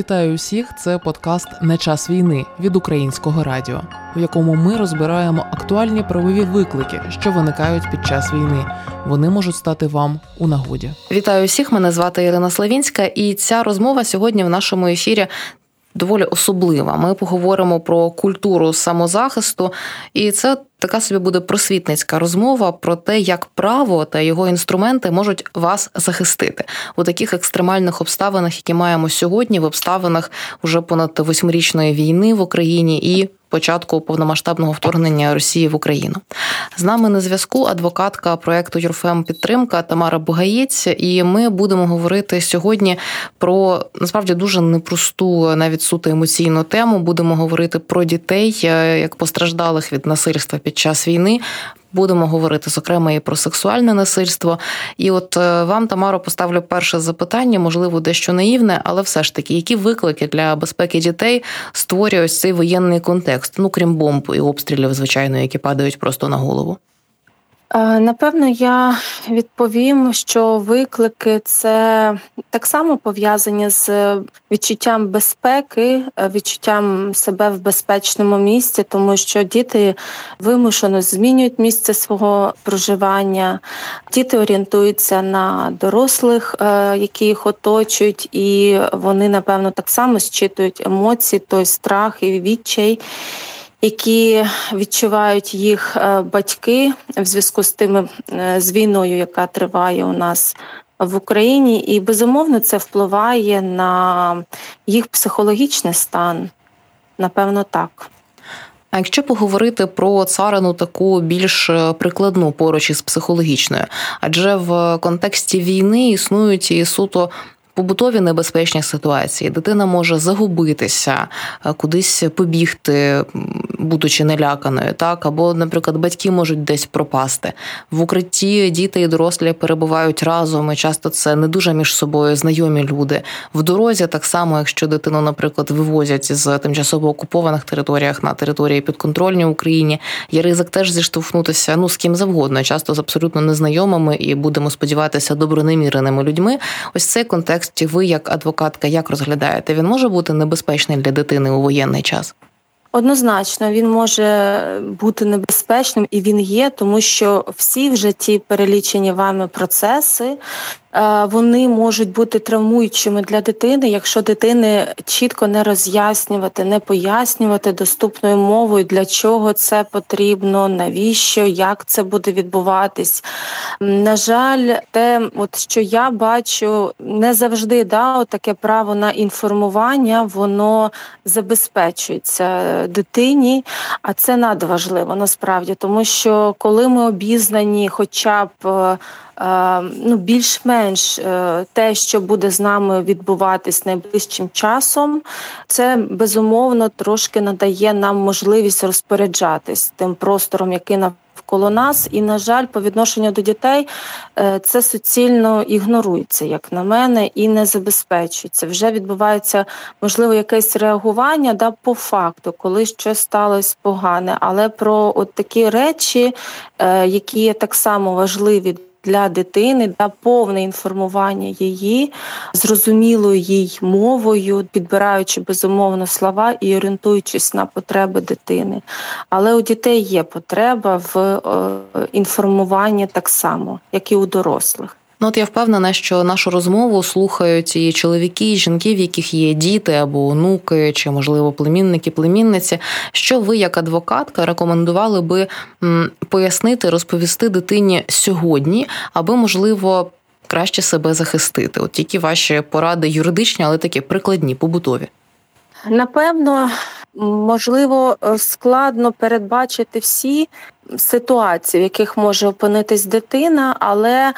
Вітаю усіх! Це подкаст Не час війни від українського радіо, в якому ми розбираємо актуальні правові виклики, що виникають під час війни. Вони можуть стати вам у нагоді. Вітаю всіх! Мене звати Ірина Славінська, і ця розмова сьогодні в нашому ефірі. Доволі особлива. Ми поговоримо про культуру самозахисту, і це така собі буде просвітницька розмова про те, як право та його інструменти можуть вас захистити. У таких екстремальних обставинах, які маємо сьогодні, в обставинах уже понад восьмирічної війни в Україні і початку повномасштабного вторгнення Росії в Україну. З нами на зв'язку адвокатка проекту Юрфем Підтримка Тамара Бугаєць, і ми будемо говорити сьогодні про насправді дуже непросту, навіть суто емоційну тему. Будемо говорити про дітей е, як постраждалих від насильства під час війни. Будемо говорити зокрема і про сексуальне насильство. І от е, вам, Тамаро, поставлю перше запитання, можливо, дещо наївне, але все ж таки, які виклики для безпеки дітей створює ось цей воєнний контекст, ну крім бомб і обстрілів, звичайно, які падають просто на голову. Е, напевно, я відповім, що виклики це так само пов'язані з відчуттям безпеки, е, відчуттям себе в безпечному місці, тому що діти вимушено змінюють місце свого проживання, діти орієнтуються на дорослих, е, які їх оточують, і вони, напевно, так само зчитують емоції, той страх і відчай які відчувають їх е, батьки в зв'язку з тими е, з війною, яка триває у нас в Україні, і безумовно це впливає на їх психологічний стан. Напевно, так. А якщо поговорити про царину таку більш е, прикладну поруч із психологічною, адже в контексті війни існують і суто побутові небезпечні ситуації. Дитина може загубитися, е, кудись побігти, будучи неляканою, так або, наприклад, батьки можуть десь пропасти. В укритті діти і дорослі перебувають разом. і Часто це не дуже між собою знайомі люди. В дорозі так само, якщо дитину, наприклад, вивозять з тимчасово окупованих територіях на території підконтрольній Україні, є ризик теж зіштовхнутися ну з ким завгодно, часто з абсолютно незнайомими і будемо сподіватися добронеміреними людьми. Ось цей контекст контексті ви, як адвокатка, як розглядаєте, він може бути небезпечний для дитини у воєнний час? Однозначно, він може бути небезпечним і він є, тому що всі вже ті перелічені вами процеси вони можуть бути травмуючими для дитини, якщо дитини чітко не роз'яснювати, не пояснювати доступною мовою, для чого це потрібно, навіщо, як це буде відбуватись. На жаль, те, от що я бачу, не завжди да, таке право на інформування, воно забезпечується дитині, а це надважливо насправді, тому що коли ми обізнані, хоча б е, Е, ну, більш-менш е, те, що буде з нами відбуватись найближчим часом, це безумовно трошки надає нам можливість розпоряджатись тим простором, який навколо нас, і, на жаль, по відношенню до дітей е, це суцільно ігнорується, як на мене, і не забезпечується. Вже відбувається можливо якесь реагування да по факту, коли щось сталося погане, але про от такі речі, які є так само важливі для дитини для повне інформування її зрозумілою їй мовою, підбираючи безумовно слова і орієнтуючись на потреби дитини. Але у дітей є потреба в е, інформуванні так само, як і у дорослих. Ну, от я впевнена, що нашу розмову слухають і чоловіки, і жінки, в яких є діти або онуки, чи, можливо, племінники, племінниці. Що ви, як адвокатка, рекомендували би пояснити, розповісти дитині сьогодні, аби можливо краще себе захистити? От які ваші поради юридичні, але такі прикладні, побутові. Напевно, можливо, складно передбачити всі ситуації, в яких може опинитись дитина, але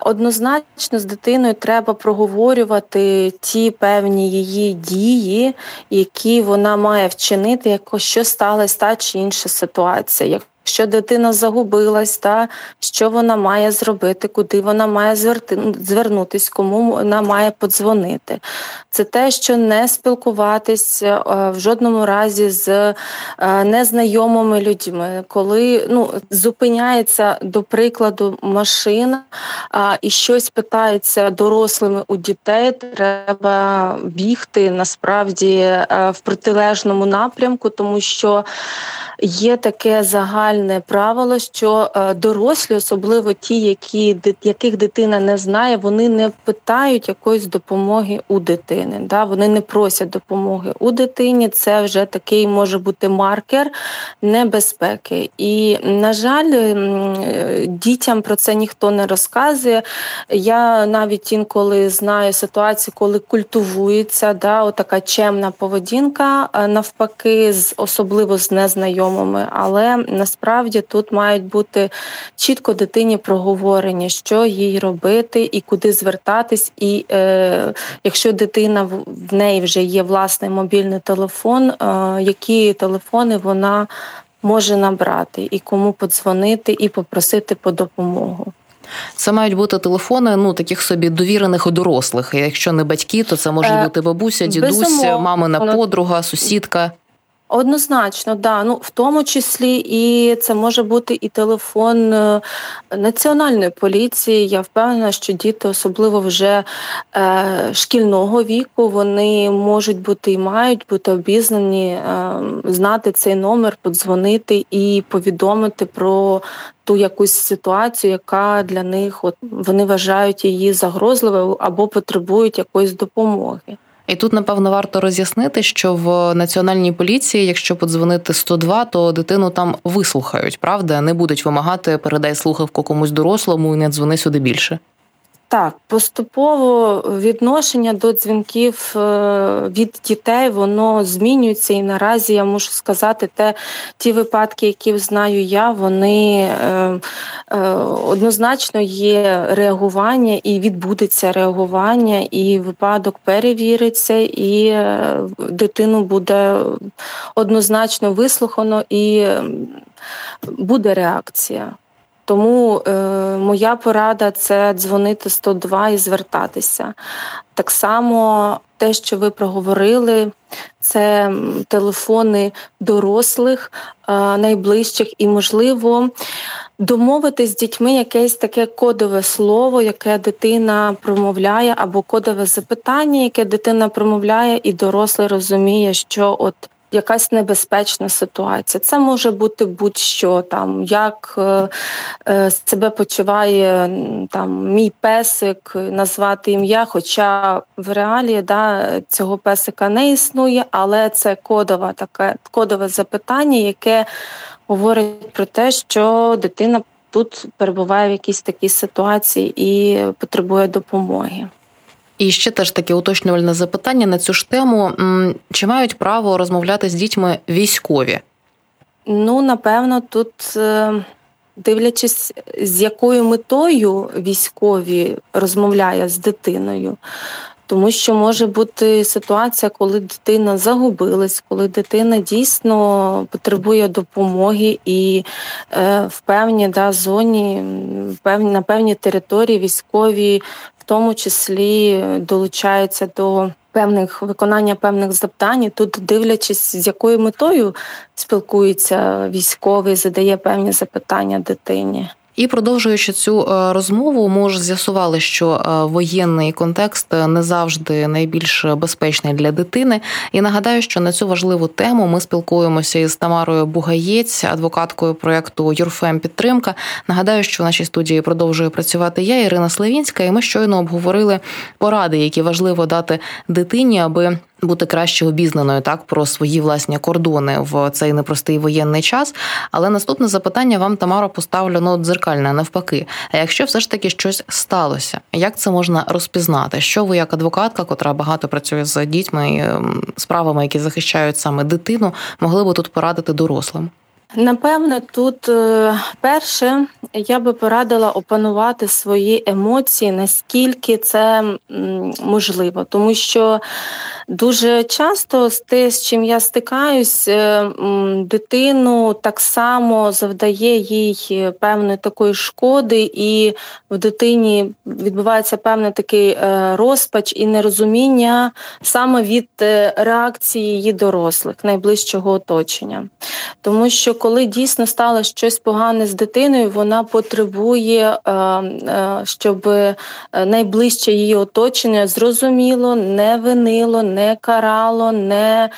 однозначно з дитиною треба проговорювати ті певні її дії, які вона має вчинити, якщо сталася та чи інша ситуація. Що дитина загубилась, та що вона має зробити, куди вона має звернутися, кому вона має подзвонити. Це те, що не спілкуватися е, в жодному разі з е, незнайомими людьми, коли ну, зупиняється, до прикладу, машина і щось питається дорослими у дітей, треба бігти насправді е, в протилежному напрямку, тому що є таке загальне правило, що е, дорослі, особливо ті, які яких дитина не знає, вони не питають якоїсь допомоги у дитини. Да? Вони не просять допомоги у дитині. Це вже такий може бути маркер небезпеки. І, на жаль, дітям про це ніхто не розказує. Я навіть інколи знаю ситуацію, коли культивується да, отака чемна поведінка, навпаки, з особливо з незнайомими але насправді тут мають бути чітко дитині проговорення, що їй робити і куди звертатись. І е, якщо дитина в неї вже є власний мобільний телефон, е, які телефони вона може набрати і кому подзвонити і попросити по допомогу. Це мають бути телефони, ну таких собі довірених дорослих. Якщо не батьки, то це може е, бути бабуся, дідусь, мамина подруга, сусідка. Однозначно, да. Ну в тому числі і це може бути і телефон е, національної поліції. Я впевнена, що діти, особливо вже е, шкільного віку, вони можуть бути і мають бути обізнані, е, знати цей номер, подзвонити і повідомити про ту якусь ситуацію, яка для них от вони вважають її загрозливою або потребують якоїсь допомоги. І тут, напевно, варто роз'яснити, що в національній поліції, якщо подзвонити 102, то дитину там вислухають, правда, не будуть вимагати передай слухавку комусь дорослому і не дзвони сюди більше. Так, поступово відношення до дзвінків е, від дітей воно змінюється, і наразі я можу сказати, те ті випадки, які знаю я, вони е, е, однозначно є реагування і відбудеться реагування, і випадок перевіриться, і дитину буде однозначно вислухано і буде реакція. Тому е, моя порада це дзвонити 102 і звертатися. Так само те, що ви проговорили, це телефони дорослих, е, найближчих, і, можливо, домовитись з дітьми якесь таке кодове слово, яке дитина промовляє, або кодове запитання, яке дитина промовляє, і дорослий розуміє, що от якась небезпечна ситуація. Це може бути будь-що там, як е, е, себе почуває там мій песик, назвати ім'я. Хоча в реалії да, цього песика не існує, але це кодове таке кодове запитання, яке говорить про те, що дитина тут перебуває в якійсь такій ситуації і потребує допомоги. І ще теж таке уточнювальне запитання на цю ж тему: чи мають право розмовляти з дітьми військові? Ну, напевно, тут е, дивлячись, з якою метою військові розмовляє з дитиною. Тому що може бути ситуація, коли дитина загубилась, коли дитина дійсно потребує допомоги і е, в певній да, зоні, певні, на певній території військові тому числі долучаються до певних виконання певних завдань. Тут дивлячись, з якою метою спілкується військовий, задає певні запитання дитині. І продовжуючи цю е, розмову, ми ж з'ясували, що е, воєнний контекст не завжди найбільш безпечний для дитини. І нагадаю, що на цю важливу тему ми спілкуємося із Тамарою Бугаєць, адвокаткою проєкту Юрфем Підтримка. Нагадаю, що в нашій студії продовжує працювати я, Ірина Славінська, і ми щойно обговорили поради, які важливо дати дитині, аби бути краще обізнаною так про свої власні кордони в цей непростий воєнний час. Але наступне запитання вам Тамара поставлю ну, дзеркальне навпаки. А якщо все ж таки щось сталося, як це можна розпізнати? Що ви, як адвокатка, котра багато працює з дітьми, ем, справами, які захищають саме дитину, могли би тут порадити дорослим? Напевне, тут е, перше я би порадила опанувати свої емоції, наскільки це можливо, тому що дуже часто з те, з чим я стикаюсь, е, дитину так само завдає їй певної такої шкоди, і в дитині відбувається певний такий е, розпач і нерозуміння саме від реакції її дорослих, найближчого оточення. Тому що коли дійсно стало щось погане з дитиною, вона потребує, е, е, щоб е, найближче її оточення зрозуміло, не винило, не карало, не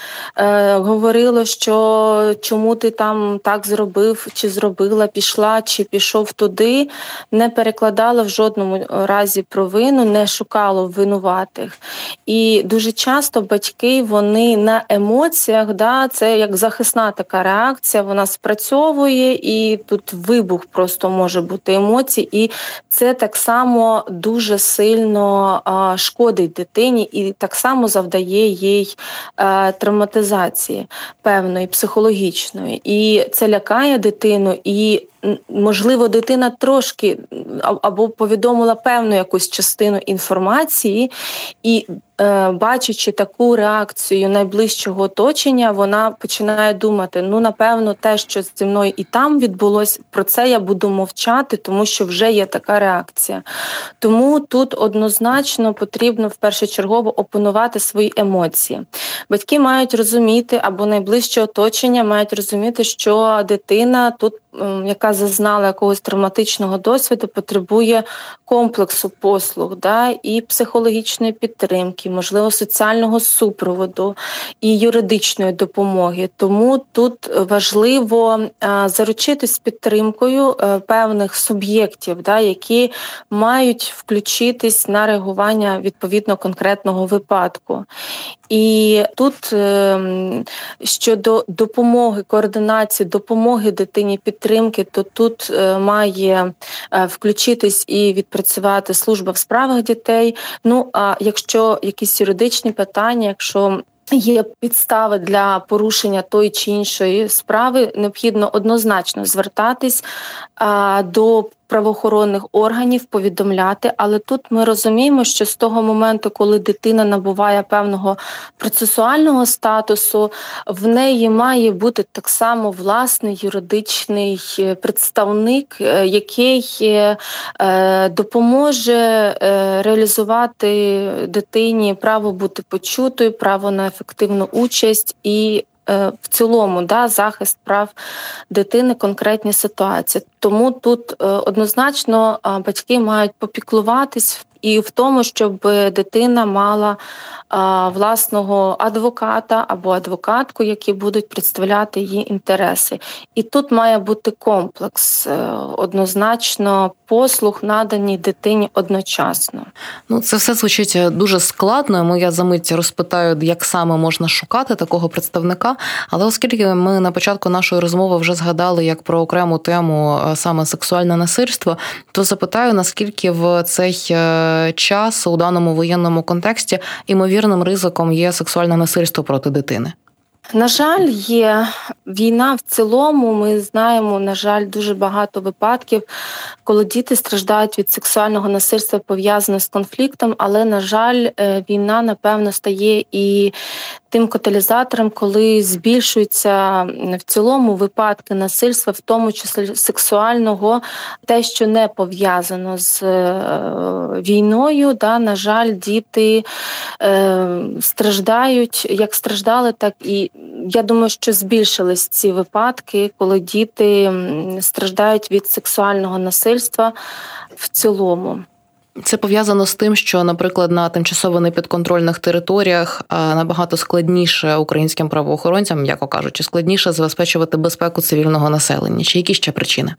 говорило, що чому ти там так зробив, чи зробила, пішла, чи пішов туди, не перекладало в жодному разі провину, не шукало винуватих. І дуже часто батьки вони на емоціях, да, це як захисна така реакція, вона спрацьовує, і тут вибух просто може бути емоцій, і це так само дуже сильно а, шкодить дитині і так само завдає їй а, травматизації певної психологічної. І це лякає дитину і можливо, дитина трошки або повідомила певну якусь частину інформації, і, е, бачачи таку реакцію найближчого оточення, вона починає думати: ну, напевно, те, що зі мною і там відбулось, про це я буду мовчати, тому що вже є така реакція. Тому тут однозначно потрібно в першочергово опанувати свої емоції. Батьки мають розуміти, або найближче оточення мають розуміти, що дитина тут яка зазнала якогось травматичного досвіду, потребує комплексу послуг, да, і психологічної підтримки, можливо, соціального супроводу і юридичної допомоги. Тому тут важливо заручитись підтримкою е, певних суб'єктів, да, які мають включитись на реагування відповідно конкретного випадку. І тут ем, щодо допомоги, координації, допомоги дитині підтримки, то тут е, має е, включитись і відпрацювати служба в справах дітей. Ну а якщо якісь юридичні питання, якщо Є підстави для порушення тої чи іншої справи, необхідно однозначно звертатись а, до правоохоронних органів, повідомляти. Але тут ми розуміємо, що з того моменту, коли дитина набуває певного процесуального статусу, в неї має бути так само власний юридичний е, представник, е, який е, допоможе реалізувати дитині право бути почутою, право на ефективну участь і в цілому да, захист прав дитини конкретні ситуації. Тому тут е, однозначно батьки мають попіклуватись і в тому, щоб дитина мала власного адвоката або адвокатку, які будуть представляти її інтереси. І тут має бути комплекс е, однозначно послуг надані дитині одночасно. Ну це все звучить дуже складно. Ми я за мить розпитаю, як саме можна шукати такого представника. Але оскільки ми на початку нашої розмови вже згадали як про окрему тему е, саме сексуальне насильство, то запитаю наскільки в цей е, час у даному воєнному контексті імовірним ризиком є сексуальне насильство проти дитини. На жаль, є війна в цілому. Ми знаємо, на жаль, дуже багато випадків, коли діти страждають від сексуального насильства пов'язане з конфліктом, але на жаль, е, війна напевно стає і тим каталізатором, коли збільшуються в цілому випадки насильства, в тому числі сексуального, те, що не пов'язано з е, війною, да, на жаль, діти е, страждають, як страждали, так і я думаю, що збільшились ці випадки, коли діти страждають від сексуального насильства в цілому. Це пов'язано з тим, що, наприклад, на тимчасово непідконтрольних територіях набагато складніше українським правоохоронцям, м'яко кажучи, складніше забезпечувати безпеку цивільного населення. Чи які ще причини?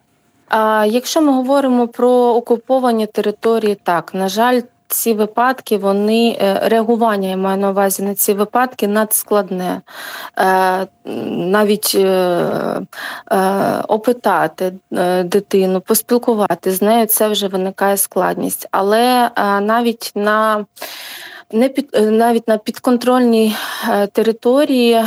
А якщо ми говоримо про окуповані території, так на жаль, ці випадки, вони е, реагування я маю на увазі на ці випадки надскладне. Е, навіть е, опитати дитину, поспілкувати з нею, це вже виникає складність. Але навіть на не під навіть на підконтрольній території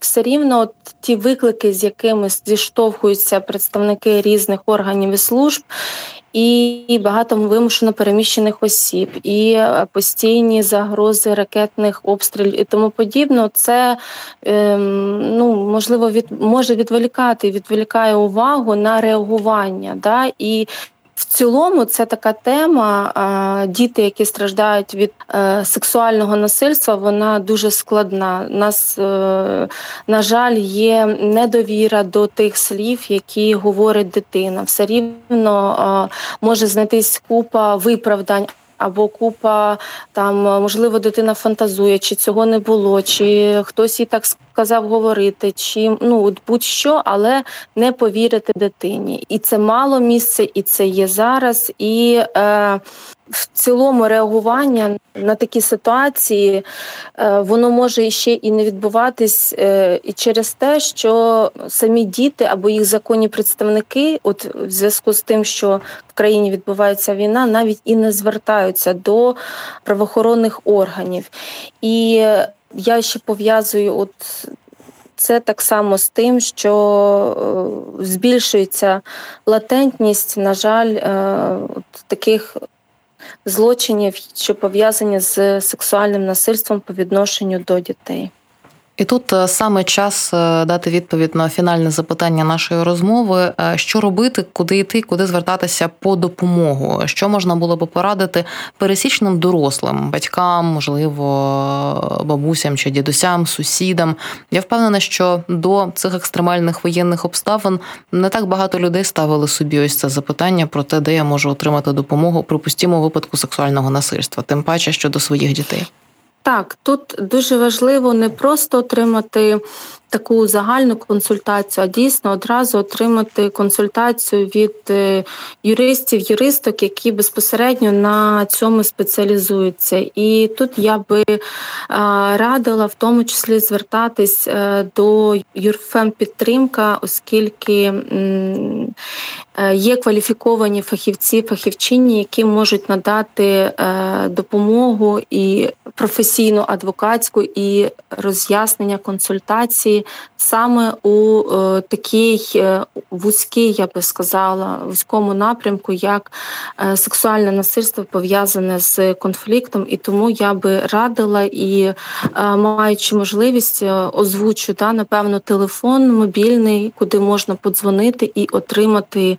все рівно от ті виклики, з якими зіштовхуються представники різних органів і служб, і багато вимушено переміщених осіб, і е, постійні загрози ракетних обстрілів і тому подібне. Це ем, ну можливо від може відволікати, відволікає увагу на реагування. Да? І в цілому це така тема. Діти, які страждають від е, сексуального насильства, вона дуже складна. Нас, е, на жаль, є недовіра до тих слів, які говорить дитина. Все рівно може знайтись купа виправдань або купа там, можливо, дитина фантазує, чи цього не було, чи хтось їй так сказав говорити, чи ну будь-що, але не повірити дитині. І це мало місце, і це є зараз. І е, в цілому реагування на такі ситуації е, воно може ще і не відбуватись е, і через те, що самі діти або їх законні представники, от в зв'язку з тим, що в країні відбувається війна, навіть і не звертаються до правоохоронних органів. І я ще пов'язую от. Це так само з тим, що е, збільшується латентність, на жаль, таких злочинів, що пов'язані з сексуальним насильством по відношенню до дітей. І тут е, саме час е, дати відповідь на фінальне запитання нашої розмови: е, що робити, куди йти, куди звертатися по допомогу, що можна було би порадити пересічним дорослим, батькам, можливо, бабусям чи дідусям, сусідам. Я впевнена, що до цих екстремальних воєнних обставин не так багато людей ставили собі ось це запитання про те, де я можу отримати допомогу, припустімо, випадку сексуального насильства, тим паче щодо своїх дітей. Так, тут дуже важливо не просто отримати таку загальну консультацію, а дійсно одразу отримати консультацію від е, юристів, юристок, які безпосередньо на цьому спеціалізуються. І тут я би радила в тому числі звертатись е, до юрфем підтримка, оскільки е, є кваліфіковані фахівці, фахівчині, які можуть надати допомогу і професійну адвокатську і роз'яснення консультації саме у е, такій е, вузькій, я би сказала, вузькому напрямку, як е, сексуальне насильство пов'язане з конфліктом, і тому я би радила і маючи можливість, озвучу да, напевно, телефон мобільний, куди можна подзвонити і отримати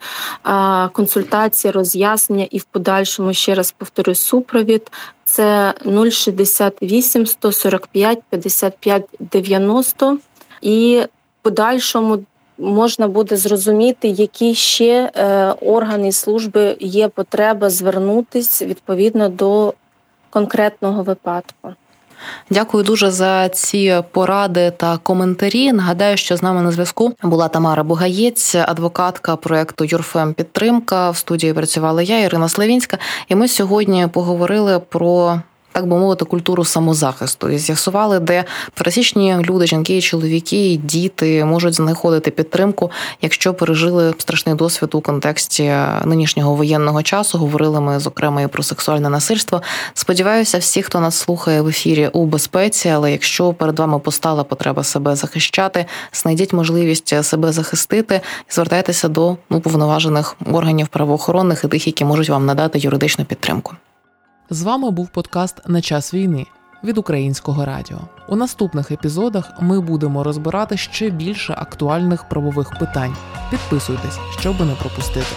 консультації, роз'яснення, і в подальшому ще раз повторюю, супровід. Це 068 145 55 90 і подальшому можна буде зрозуміти, які ще е, органи служби є потреба звернутися відповідно до конкретного випадку. Дякую дуже за ці поради та коментарі. Нагадаю, що з нами на зв'язку була Тамара Бугаєць, адвокатка проекту Юрфем Підтримка. В студії працювала я, Ірина Славінська, і ми сьогодні поговорили про так би мовити, культуру самозахисту і з'ясували, де пересічні люди, жінки, чоловіки, і діти можуть знаходити підтримку, якщо пережили страшний досвід у контексті нинішнього воєнного часу. Говорили ми зокрема і про сексуальне насильство. Сподіваюся, всі, хто нас слухає в ефірі у безпеці, але якщо перед вами постала потреба себе захищати, знайдіть можливість себе захистити і звертайтеся до ну, повноважених органів правоохоронних і тих, які можуть вам надати юридичну підтримку. З вами був подкаст на час війни від українського радіо. У наступних епізодах ми будемо розбирати ще більше актуальних правових питань. Підписуйтесь, щоб не пропустити.